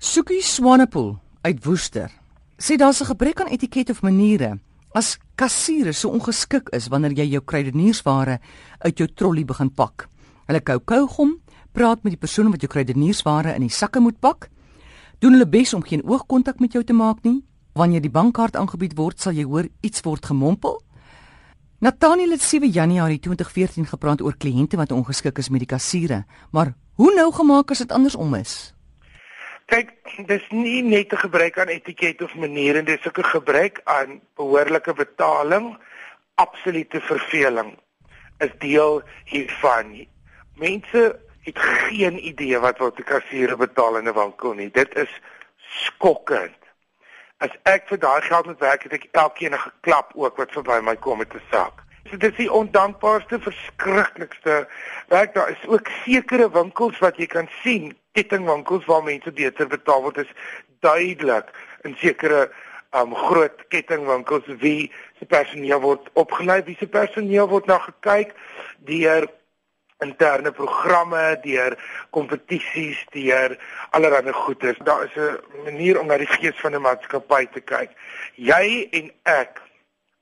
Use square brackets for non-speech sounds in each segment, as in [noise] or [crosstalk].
Soekie Swanepoel uit Woester sê daar's 'n gebrek aan etiket of maniere as kassiere so ongeskik is wanneer jy jou kruideniersware uit jou trolly begin pak. Hulle kou kougom, praat met die persoon wat jou kruideniersware in die sakke moet pak, doen hulle bes om geen oogkontak met jou te maak nie. Wanneer die bankkaart aangebied word, sal jy hoor iets word gemompel. Nathaniel het 7 Januarie 2014 gepraat oor kliënte wat ongeskik is met die kassiere, maar hoe nou gemaak as dit andersom is? Kyk, dis nie net 'n gebrek aan etiket of maniere, dis ook 'n gebrek aan behoorlike betaling. Absolute verveling is deel hiervan. Mense het geen idee wat wat die kassiere betaal in 'n winkel nie. Dit is skokkend. As ek vir daai geld moet werk, het ek elkeen 'n geklap ook wat verby my kom met 'n sak. So dit is die ondankbaarste, verskriklikste werk. Daar is ook sekere winkels wat jy kan sien kettingwinkels waar mense beter betaal word is duidelik in sekere um groot kettingwinkels wie se personeel word opgelei, wie se personeel word na gekyk deur interne programme, deur kompetisies, deur allerlei goeder. Daar is 'n manier om na die gees van 'n maatskappy te kyk. Jy en ek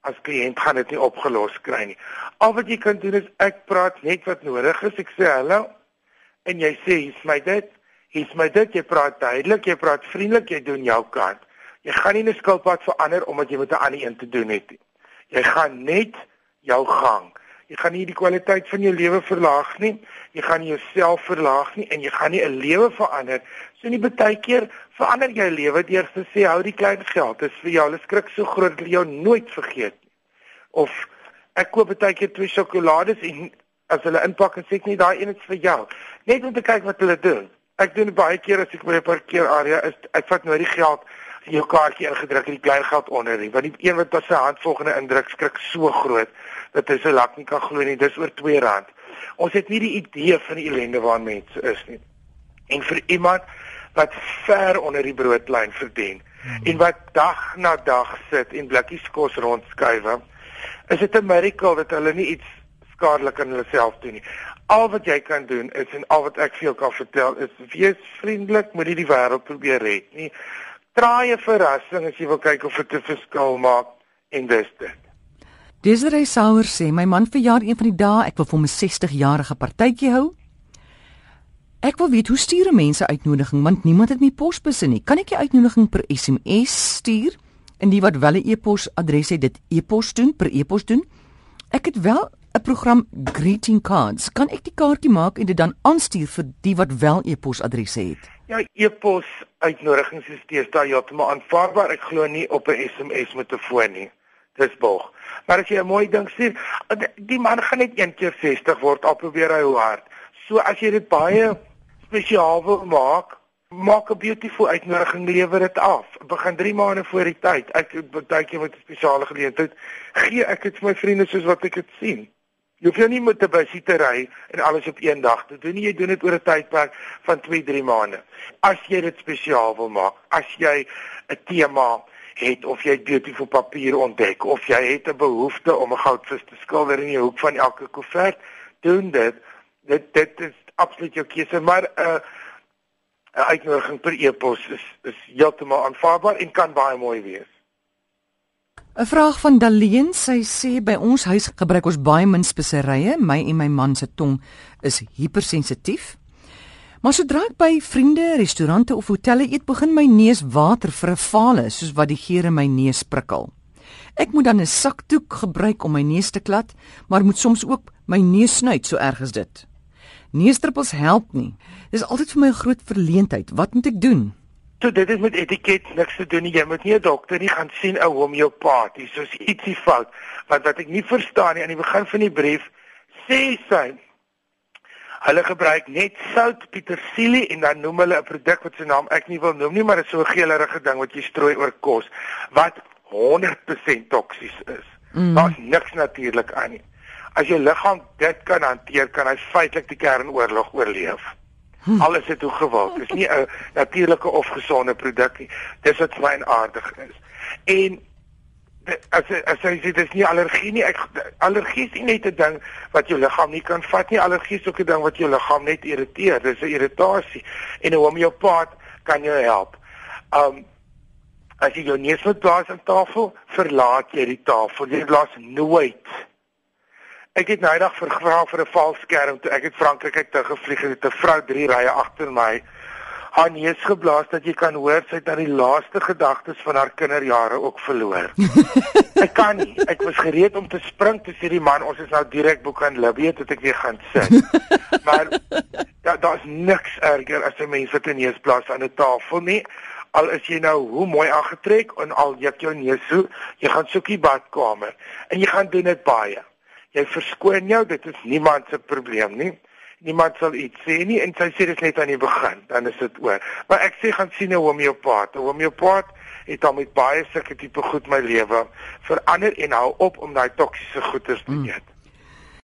as kliënt gaan dit nie opgelos kry nie. Al wat jy kan doen is ek praat net wat nodig is. Ek sê hallo en jy sê hier's my dit Hier's my dit, jy praat duidelik, jy praat vriendelik, jy doen jou kant. Jy gaan nie 'n skilpad verander omdat jy met 'n ander een te doen het nie. Jy gaan net jou gang. Jy gaan nie die kwaliteit van jou lewe verlaag nie. Jy gaan nie jouself verlaag nie en jy gaan nie 'n lewe verander. So nie baie keer verander jy lewe deur te sê hou die klein geld. Dit is vir jou, hulle skrik so groot dat jy jou nooit vergeet nie. Of ek koop baie keer twee sjokolades en as hulle inpak en sê ek nie daai een is vir jou. Net om te kyk wat hulle doen. Ek doen baie keer as ek by 'n parkeerarea is, ek vat nou die geld in jou kaartjie ingedruk en die klein geld onder nie, want die een wat op sy hand volgende indruk skrik so groot dat hy sy lak nie kan glo nie. Dis oor R2. Ons het nie die idee van die ellende waar mense is nie. En vir iemand wat ver onder die broodlyn verdien hmm. en wat dag na dag sit en blikkies kos rondskuif, is dit 'n miracle dat hulle nie iets skadelik aan hulle self doen nie al wat jy kan doen is en al wat ek vir jou kan vertel is wees vriendelik, moenie die wêreld probeer red nie. Traai 'n verrassing as jy wil kyk of dit 'n verskil maak en dis dit. Desiree Sauer sê my man verjaar een van die dae, ek wil vir hom 'n 60-jarige partytjie hou. Ek wil weet hoe stuur mense uitnodiging want niemand het my posbusse nie. Kan ek die uitnodiging per SMS stuur? En die wat wel 'n e-pos adres het, dit e-pos doen per e-pos doen. Ek het wel 'n program greeting cards. Kan ek die kaartjie maak en dit dan aanstuur vir die wat wel e-posadresse het? Ja, e-pos uitnodigings is deesdae heeltemal aanvaarbaar. Ek glo nie op 'n SMS met 'n foon nie. Dis bog. Maar as jy 'n mooi ding sê, die man gaan net een keer 60 word al probeer hy hoe hard. So as jy dit baie spesiaal wil maak, maak 'n beautiful uitnodiging lewer dit af. Begin 3 maande voor die tyd. Ek baie keer met 'n spesiale geleentheid gee ek dit vir my vriende soos wat ek dit sien. Jy hoef jou nie met 'n busie te ry en alles op een dag te doen nie. Jy doen dit oor 'n tydperk van 2-3 maande. As jy dit spesiaal wil maak, as jy 'n tema het of jy beautiful papier ontdek of jy het 'n behoefte om 'n goudvis te skilder in die hoek van elke koevert, doen dit. Dit dit is absoluut jou keuse, maar 'n uh, 'n uitnodiging per e-pos is is heeltemal aanvaarbaar en kan baie mooi wees. 'n Vraag van Daleen, sy sê by ons huis gebruik ons baie min speserye. My en my man se tong is hypersensitief. Maar sodra ek by vriende, restaurante of hotelle eet, begin my neus water vir 'n fale, soos wat die geur in my neus prikkel. Ek moet dan 'n sakdoek gebruik om my neus te klad, maar moet soms ook my neus snuit, so erg is dit. Neusdruppels help nie. Dis altyd vir my 'n groot verleentheid. Wat moet ek doen? So dit is met etiket niks te doen nie. Jy moet nie 'n dokter nie gaan sien 'n homeopaat nie. Soos ietsie fout. Want wat ek nie verstaan nie aan die begin van die brief sê sy hulle gebruik net sout, petersilie en dan noem hulle 'n produk wat se naam ek nie wil noem nie, maar dit is so 'n geelerige ding wat jy strooi oor kos wat 100% toksies is. Mm. Daar's niks natuurlik aan nie. As jou liggaam dit kan hanteer, kan hy feitelik die kernoorlog oorleef. Hm. Alles het hoe gewild. Dis nie 'n natuurlike of gesonde produk nie. Dis wat fyn aardig is. En as as jy sê dis nie allergie nie. Ek allergie is nie net 'n ding wat jou liggaam nie kan vat nie. Allergie is ook 'n ding wat jou liggaam net irriteer. Dis 'n irritasie. En 'n homeopaat kan jou help. Um as jy jou neus moet blaas aan tafel, verlaat jy die tafel. Jy blaas nooit. Ek het nou eendag vervra vir 'n valskerm toe ek het Frankryk toe gevlieg en 'n vrou 3 rye agter my haar neus geblaas dat jy kan hoor sy het dan die laaste gedagtes van haar kinderjare ook verloor. [laughs] ek kan nie. Ek was gereed om te spring te sê die man ons is nou direk boek aan Libby tot ek weer gaan sit. [laughs] maar daar daar's niks erger as 'n mens wat 'n neus blaas aan 'n tafel nie al is jy nou hoe mooi aangetrek en al jy jou neus so, jy gaan soek die badkamer en jy gaan doen dit baie. Jy verskoon jou, dit is niemand se probleem nie. Niemand sal iets sê nie en sy sê dit net aan die begin, dan is dit oor. Maar ek sê gaan sien 'n homeopaat. 'n Homeopaat het dan met baie sulke tipe goed my lewe verander en hou op om daai toksiese goeters te mm. eet. Mm.